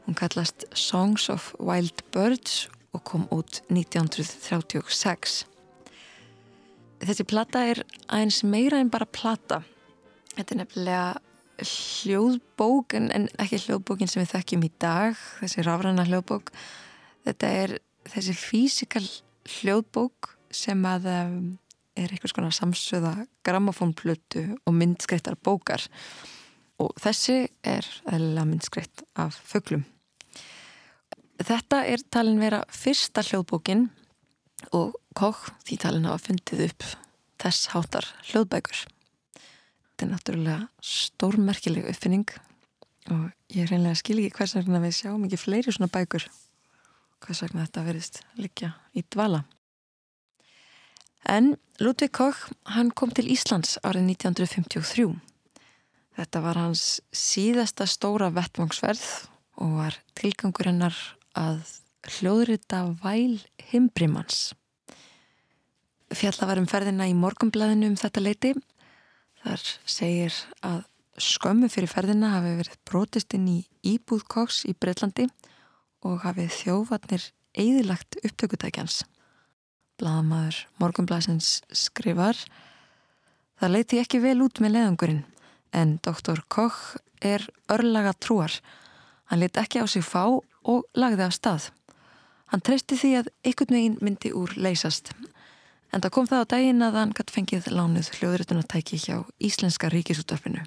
Hún kallast Songs of Wild Birds og kom út 1936. Þessi plata er aðeins meira en bara plata. Þetta er nefnilega hljóðbók en ekki hljóðbókin sem við þekkjum í dag, þessi rafræna hljóðbók. Þetta er þessi físikal hljóðbók sem að um, er einhvers konar samsöða grammofónplötu og myndskreittar bókar og þessi er eðlilega myndskreitt af föglum. Þetta er talin vera fyrsta hljóðbókin og Koch því talin hafa fundið upp þess hátar hljóðbækur. Þetta er náttúrulega stórmerkileg uppfinning og ég reynilega skil ekki hvers vegna við sjáum ekki fleiri svona bækur hvers vegna þetta verðist likja í dvala. En Ludvig Koch hann kom til Íslands árið 1953 Þetta var hans síðasta stóra vettvangsverð og var tilgangur hennar að hljóðrita væl himbrimans. Fjalla var um ferðina í morgumblæðinu um þetta leiti. Þar segir að skömmu fyrir ferðina hafi verið brotist inn í Íbúðkoks í Breitlandi og hafið þjófarnir eigðilagt upptökutækjans. Blaðamaður morgumblæðsins skrifar Það leiti ekki vel út með leðangurinn en doktor Koch er örlaga trúar. Hann lit ekki á sig fá og lagði af stað. Hann treysti því að einhvern veginn myndi úr leysast. En það kom það á daginn að hann gætt fengið lánuð hljóðrutunartæki hjá Íslenska ríkisúttarpinu.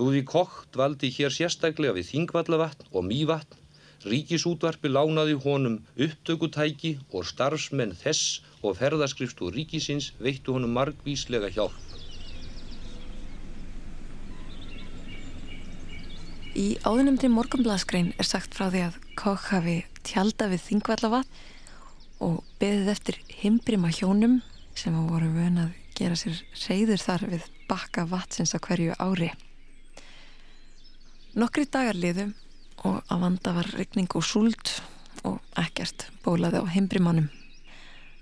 Lúði Koch dvaldi hér sérstaklega við Þingvallavatn og Mývatn. Ríkisútvarpi lánaði honum upptökutæki og starfsmenn þess og ferðaskrifst úr ríkisins veittu honum margvíslega hjálp.
Í áðunemdri morgumblaðskrein er sagt frá því að Koch hafi tjálta við þingvallavat og beðið eftir himbrima hjónum sem á voru vön að gera sér reyður þar við bakka vatsins á hverju ári. Nokkri dagar liðu og að vanda var regning og súld og ekkert bólaði á himbrimánum.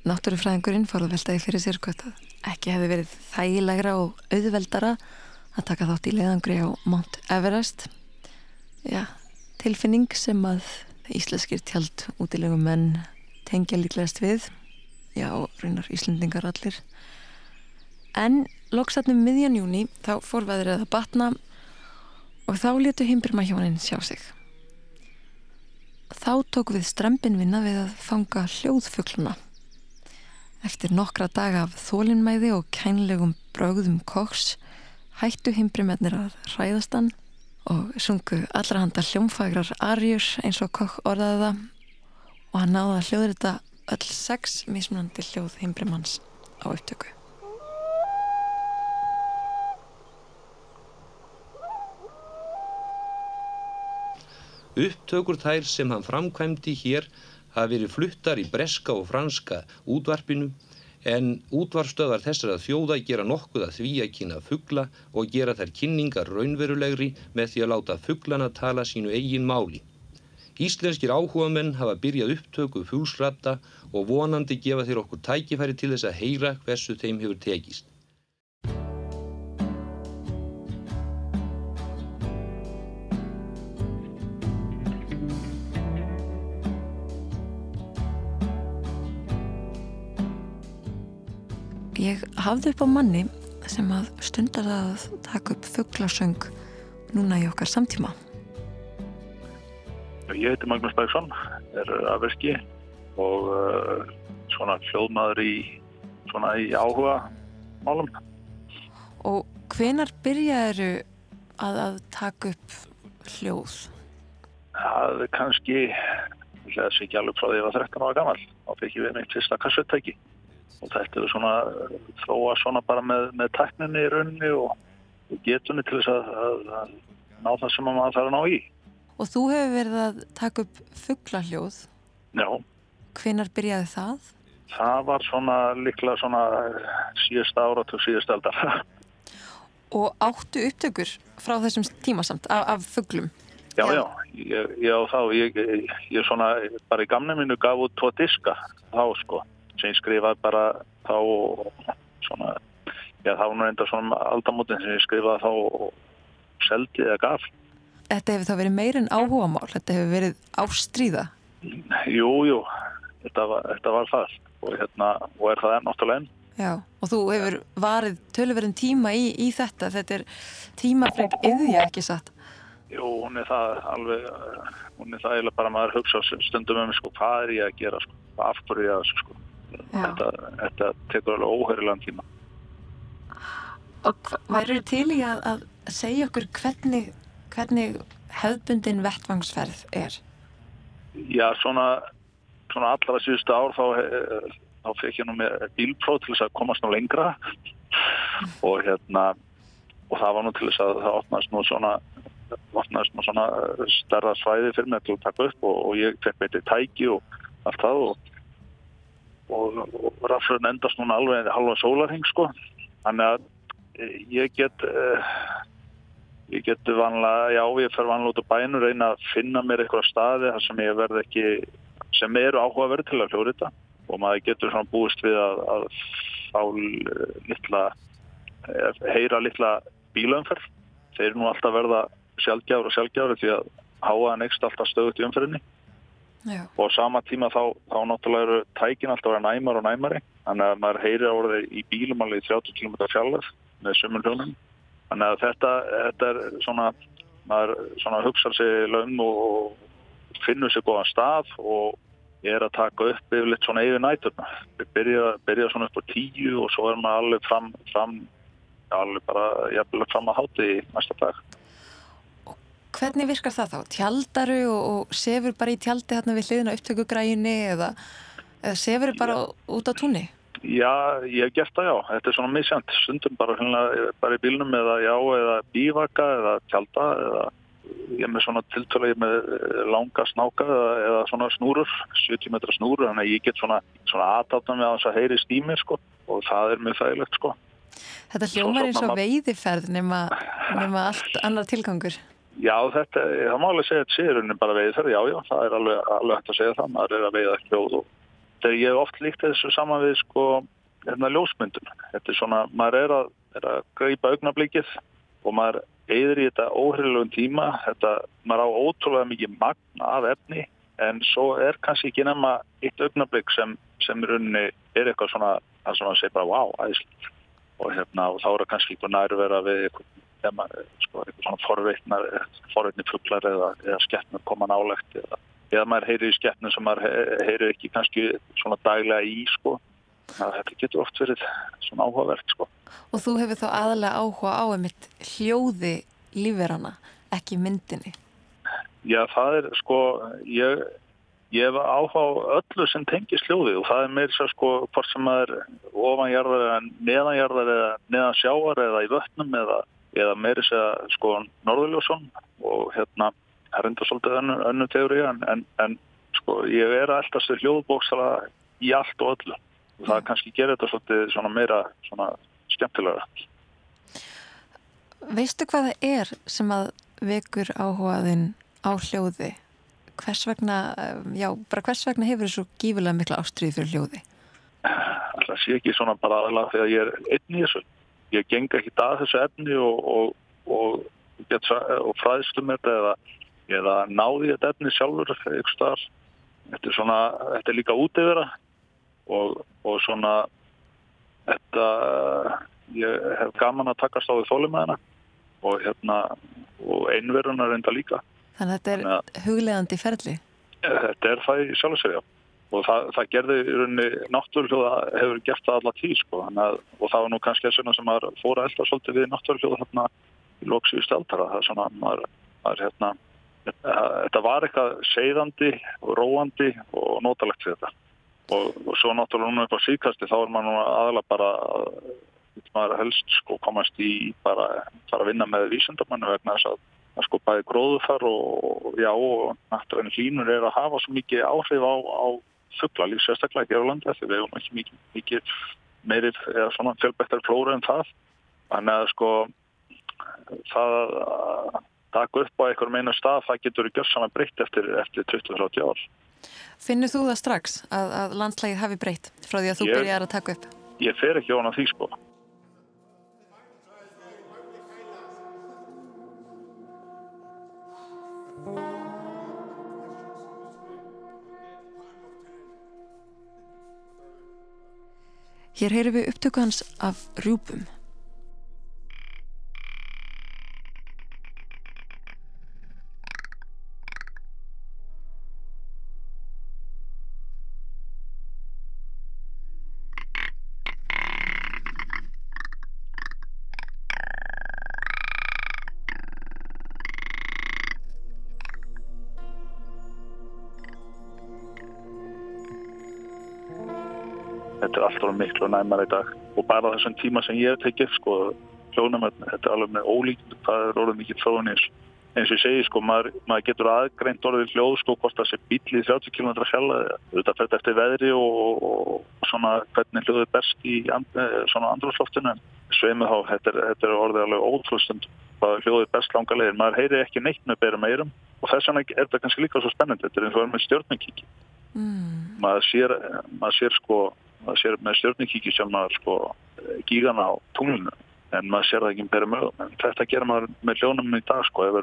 Náttúrufræðingurinn fór að veltaði fyrir sér hvort að ekki hefði verið þægilegra og auðveldara að taka þátt í leiðangri á Mount Everest. Ja, tilfinning sem að íslenskir tjald útilegum menn tengja líklegast við. Já, reynar Íslendingar allir. En loksatnum miðjan júni þá fór veðrið að batna og þá letu himbirma hjónin sjá sig þá tók við strempin vinna við að fanga hljóðfugluna eftir nokkra daga af þólinnmæði og kænlegum brögðum koks hættu himbrimennir að ræðastan og sungu allra handa hljómfagrar arjur eins og kokk orðaði það og hann náði að hljóður þetta öll sex mismunandi hljóð heimbrimanns á upptöku.
Upptökur þær sem hann framkvæmdi hér hafi verið fluttar í breska og franska útvarpinu en útvarstöðar þessar að þjóða gera nokkuð að því að kynna fuggla og gera þær kynningar raunverulegri með því að láta fugglana tala sínu eigin máli. Íslenskir áhugamenn hafa byrjað upptöku fúlsratta og vonandi gefa þeir okkur tækifæri til þess að heyra hversu þeim hefur tekist.
Ég hafði upp á manni sem að stundar að taka upp fugglasöng núna í okkar samtíma.
Ég heiti Magnús Bergson, er afverki og uh, svona hljóðmaður í, svona í áhuga málum.
Og hvenar byrjaðu að, að taka upp hljóð?
Það er kannski, ég hlæðis ekki alveg frá því að ég var 13 ára gammal, þá fikk ég við mitt fyrsta kassuttæki og þetta er svona þróa svona bara með, með tækninni í rauninni og, getunni til þess að, að, að ná það sem maður þarf að ná í.
Og þú hefur verið að taka upp fugglahljóð.
Já.
Hvenar byrjaði það?
Það var svona líklega svona síðasta árat og síðasta aldar. (laughs)
Og áttu upptökur frá þessum tímasamt af, af fugglum?
Já, já, ég, ég á þá, ég, ég svona bara í gamna minu gaf út tvo diska þá sko sem ég skrifaði bara þá og svona, já þá var enda svona aldamótin sem ég skrifaði þá og seldi eða gaf.
Þetta hefur þá verið meirinn áhuga mál, þetta hefur verið ástríða?
Jú, jú, þetta þetta var það og, hérna, og er það náttúrulega enn.
Já, og þú hefur varið tölverðin tíma í, í þetta, þetta er tímafreg yðja ekki satt?
Jú, hún er það alveg, hún er það eiginlega bara maður hugsa stundum um sko, hvað er ég að gera, sko, af hverju ég að sko þetta, þetta tekur alveg óhörilegan tíma.
Og værið til í að, að segja okkur hvernig, hvernig hefðbundin vettvangsferð er?
Já, svona, svona allra síðustu ár þá, þá fekk ég nú með bílpróf til þess að komast nú lengra. Og hérna og það var nú til þess að það opnaðist nú svona opnaðist nú svona stærra svæði fyrir mig til að taka upp og, og ég fekk beitið tæki og allt það og og, og rafsröðin endast núna alveg halva sólarheng sko. Þannig að eh, ég get uh, ég get vanlega já ég fer vanlega út á bænur reyna að finna mér eitthvað staði þar sem ég verð ekki sem eru áhugaverð til að hljóða þetta og maður getur svona búist við að, að fá litla eh, heyra litla bílaumferð. Þeir eru nú alltaf verða sjálfgjár og sjálfgjár því að háaðan ekst alltaf stöðut í umferðinni Já. og sama tíma þá, þá náttúrulega eru tækin alltaf að vera næmar og næmari. Þannig að maður heyri á orðið í bílum alveg 30 km fjallar með sumun hljónum þannig að þetta, þetta er svona maður svona hugsa sig laun og finnur sér góðan stað og er að taka upp yfirleitt svona yfir næturna við byrja, byrja svona upp á tíu og svo er maður alveg fram, fram alveg bara jafnveg fram að háti í næsta dag
Hvernig virkar það þá? Tjaldaru og, og sefur bara í tjaldi hérna við hliðina upptökugræginni eða, eða sefur bara já. út á túnni?
Já, ég hef gert það já. Þetta er svona misjant. Stundum bara, bara í bílnum eða já, eða bívaka eða tjalda eða ég er með svona tiltölu með langa snáka eða, eða svona snúrur, 70 metra snúrur, þannig að ég get svona, svona aðtáta með að þess að heyri stýmir sko og það er mjög þægilegt sko.
Þetta hljómar eins og veiðiferð nema, (laughs) nema allt annar tilgangur.
Já, þetta, það má alveg segja að sérunni bara veiði þar, já, já, það er alveg, alveg hægt að segja það, maður er að veiða hljóð og þegar ég hef oft líkt þessu saman við, sko, hérna ljósmyndun, þetta er svona, maður er að, er að greipa augnablíkið og maður eigður í þetta óhriflegum tíma, þetta, maður á ótrúlega mikið magna af efni, en svo er kannski ekki nema eitt augnablík sem, sem í rauninni er eitthvað svona, sem maður segir bara, wow, æðislega, og hérna, og þá er það kannski nærvera við eitthvað þegar maður, sko, eitthvað svona forveitnar, forveitni fugglar eða, eða skeppnur koma nálegt eða, eða maður heyri í skeppnum sem maður heyri ekki kannski svona daglega í, sko. Það getur oft verið svona áhugavert, sko.
Og þú hefur þá aðalega áhuga á einmitt hljóði lífverana, ekki myndinni?
Já, það er, sko, ég, ég hef áhuga á öllu sem tengis hljóði og það er meira svo, sko, hvort sem maður ofanjarðar eða neðanjarðar eða neðan sjáar eða í vötnum eða eða meiri segja sko Norðurljósson og hérna það er enda svolítið önnu, önnu teóri en, en, en sko ég er alltaf styr hljóðbóksala í allt og öllu og það kannski gerir þetta svolítið svona meira svona skemmtilega
Veistu hvað það er sem að vekur áhugaðinn á hljóði? hvers vegna, um, já, bara hvers vegna hefur þú svo gífulega mikla ástriði fyrir hljóði?
Það sé ekki svona bara aðalega þegar ég er einn í þessu. Ég geng ekki að þessu efni og, og, og, og fræðstu með þetta eða, eða náði þetta efni sjálfur eitthvað. Þetta er svona, þetta er líka út yfir það og svona þetta, ég hef gaman að takast á því þólumæðina og hérna, og einverunar enda líka.
Þannig að þetta er huglegandi ferli?
Þetta er það í sjálfsögja og það, það gerði í rauninni náttúrljóða hefur gert það alla tíð sko. Að, og það var nú kannski að svona sem maður fóra elda svolítið við náttúrljóða hérna í lóksíu stjáltara það er svona maður, maður hérna þetta var eitthvað segðandi og róandi og nótalegt fyrir þetta. Og, og svo náttúrulega núna upp á síkasti þá er maður nú aðalega bara maður helst sko komast í bara að vinna með vísundamannu vegna þess að að sko bæði gróðufar og já og náttúrulega hlínur er að hafa svo mikið áhrif á, á fugglalíf sérstaklega ekki á landi því við hefum ekki mikið, mikið meirið eða svona fjölbættar flóra en það. Þannig að sko það að taka upp á einhverjum einu stað það getur gjörð saman breytt eftir, eftir 20-30 ár.
Finnur þú það strax að, að landslægið hafi breytt frá því að þú byrjar að taka upp?
Ég fer ekki á hana því sko
Hér heyrum við upptöku hans af rjúpum.
Þetta er alltaf miklu næmar í dag. Og bara þessum tíma sem ég hef tekið sko, hljónum, þetta er alveg með ólíkt það er orðið mikið þróun eins eins og ég segi, sko, maður, maður getur aðgreint orðið hljóð, sko, hvort það sé bíl í 30 km fjalla, þetta fyrir eftir veðri og, og svona hvernig hljóðið best í and, svona andrúrsloftinu sveimið þá, þetta er, þetta er orðið alveg ótrústund, hvað hljóðið best langa leiðir, maður heyri ekki neitt með berum eirum og þess vegna er þetta kannski líka svo spennandi. Þetta er eins og er með stjórnmengkiki mm. maður sér, maður sér sko maður sér með stjórnikíki sem maður sko gígana á tunglinu. En maður sér það ekki með mögum en þetta gerir maður með hljónum í dag sko. Ef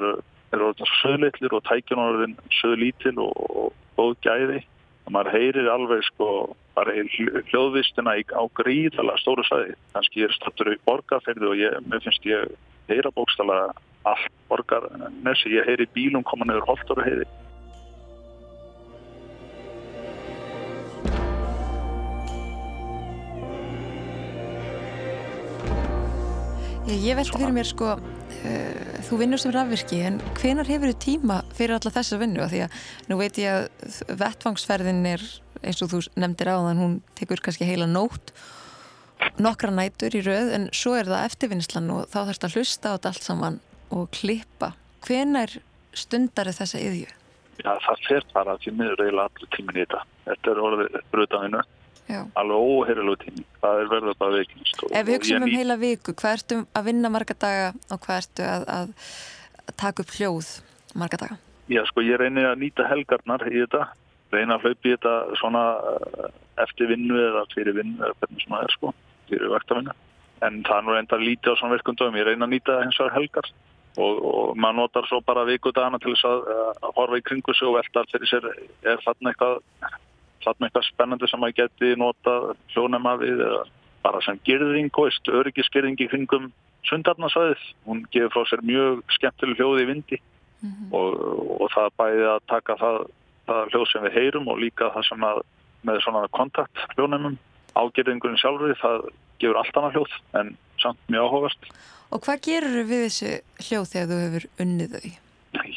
eru orðin söðleitlir og tækjun orðin söðlítil og góð gæði og maður heyrir alveg sko bara hljóðvistina á gríðala stóru sæði kannski ég er státtur í borgarferði og ég, mér finnst ég heyra bókstala allt borgar nessi, ég heyri bílum koma nefnur holdur og heyri
Ég, veldi fyrir mér sko uh, þú vinnur sem rafvirki en hvenar hefur þið tíma fyrir alla þessa vinnu? Því að nú veit ég að vettvangsferðin er eins og þú nefndir á þann hún tekur kannski heila nótt nokkra nætur í rauð en svo er það eftirvinnslan og þá þarfst að hlusta á þetta allt saman og klippa. Hvenar stundar þessa yðju?
Já það fer bara því miður eiginlega allir tímin í þetta. Þetta er orðið brutaðinu Já. alveg óheirilu tími. Það er verður bara veiknist
Ef við hugsaum um heila viku, hvað ertu að vinna marga daga og hvað ertu að, að taka upp hljóð marga daga?
Já sko ég reynir að nýta helgarnar í þetta. Reyna að hlaupa í þetta svona eh, eftir vinnu eða fyrir vinnu eða hvernig svona er sko, fyrir vaktavinna en það er nú reynda að líti á svona virkundum ég reyna að nýta hins vegar helgar og, og maður notar svo bara vikudagana til þess að, að horfa í kringu sig og velta fyrir sér er þarna eitthvað þarna eitthvað spennandi sem maður geti nota hljónema við eða bara sem gerðing, öryggisgerðing í kringum sundarnasvæðið. Hún gefur frá sér mjög skemmtileg hljóði í vindi mm -hmm. og, og það bæði að taka það, það hljóð sem við heyrum og líka það sem að með svona kontakt hljónemum ágerðingurinn sjálfur það gefur allt annað hljóð en samt mjög áhugast.
Og hvað gerur við þessu hljóð þegar þú hefur unnið þau?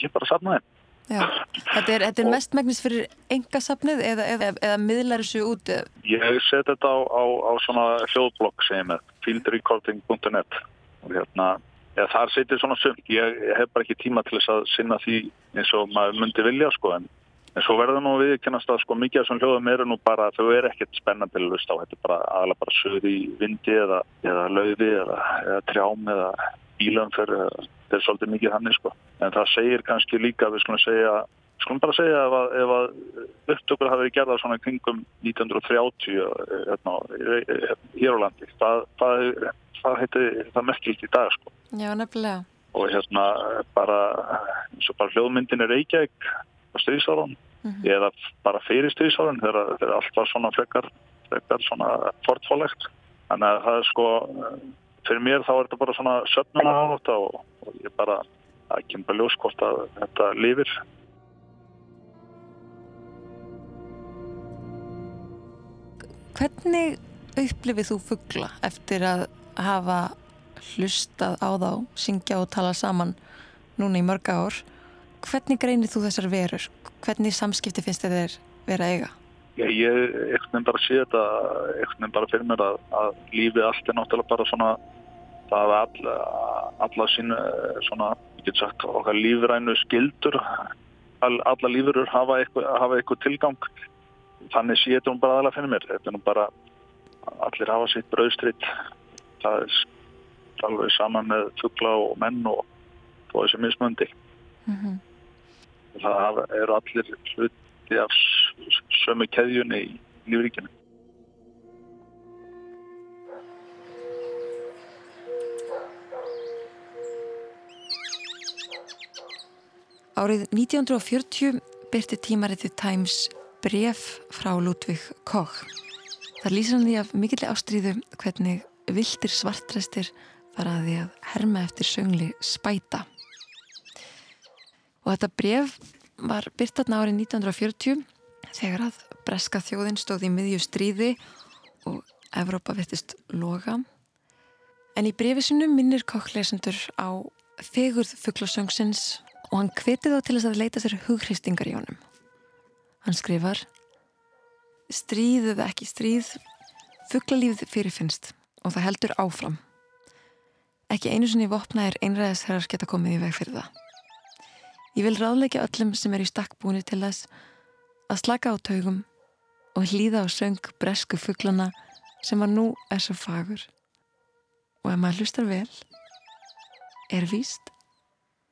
Ég bara sapnaði.
Já, þetta er, þetta er mestmægnis fyrir engasafnið eða, eða, eða miðlar þessu út?
Ég set þetta á, á, á svona hljóðblokk sem er fieldrecording.net og hérna, ja, þar setir svona sumt. Ég, hef bara ekki tíma til þess að sinna því eins og maður myndi vilja sko en, en svo verður nú við kennast að sko mikið af svona hljóðum eru nú bara, þau eru ekkert spennandi að lusta á, þetta er bara aðalega bara söð í vindi eða, eða lauði eða, eða trjám eða bílanferð þetta er svolítið mikið hann sko. en það segir kannski líka við skulum segja skulum bara segja ef að, ef að upptökur hafi verið gerða svona kringum 1930 hérna, hér á landi það, það, það það merkilt í dag sko.
Já, nefnilega
og hérna bara bara hljóðmyndin er Reykjavík á stríðsáran mm -hmm. eða bara fyrir stríðsáran þegar, allt var svona frekar, frekar svona fortfólegt þannig að það er sko fyrir mér þá er þetta bara svona söfnuna ánátt og, og ég bara að kempa ljós hvort að þetta lifir
Hvernig upplifið þú fuggla eftir að hafa hlustað á þá, syngja og tala saman núna í mörga ár? Hvernig greinir þú þessar verur? Hvernig samskipti finnst þér vera eiga?
Já, ég ekkert bara sé þetta ekkert bara fyrir mér að, að lífið allt er náttúrulega bara svona það er alla, alla sín svona, ég get sagt, okkar lífrænu skildur alla lífurur hafa eitthvað, hafa eitthvað tilgang. Þannig sé þetta nú bara aðalega fyrir mér. Þetta er nú bara allir hafa sitt brauðstritt það er alveg saman með fuggla og menn og þessi mismöndi mm -hmm. það eru allir hluti af sömu keðjunni í lífríkinu
Árið 1940 byrti tímaritið Times bref frá Ludvig Koch. Það lýsir hann því af mikilli ástríðu hvernig viltir svartrestir fara að því að herma eftir söngli spæta. Og þetta bref var byrtatna árið 1940 þegar að breska þjóðin stóð í miðju stríði og Evrópa vettist loga. En í brefisinu minnir Koch lesendur á fegurð fugglasöngsins og hann hveti þá til þess að leita sér hughriftingar í honum. Hann skrifar Stríð eða ekki stríð, fugglalífið fyrirfinnst og það heldur áfram. Ekki einu sinni vopnaðir einræðisherrar geta komið í veg fyrir það. Ég vil ráðleika öllum sem er í stakkbúinu til þess að slaka á taugum og hlýða á söng bresku fugglana sem var nú er svo fagur. Og ef maður hlustar vel, er víst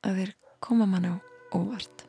að þeir koma mann á óvart.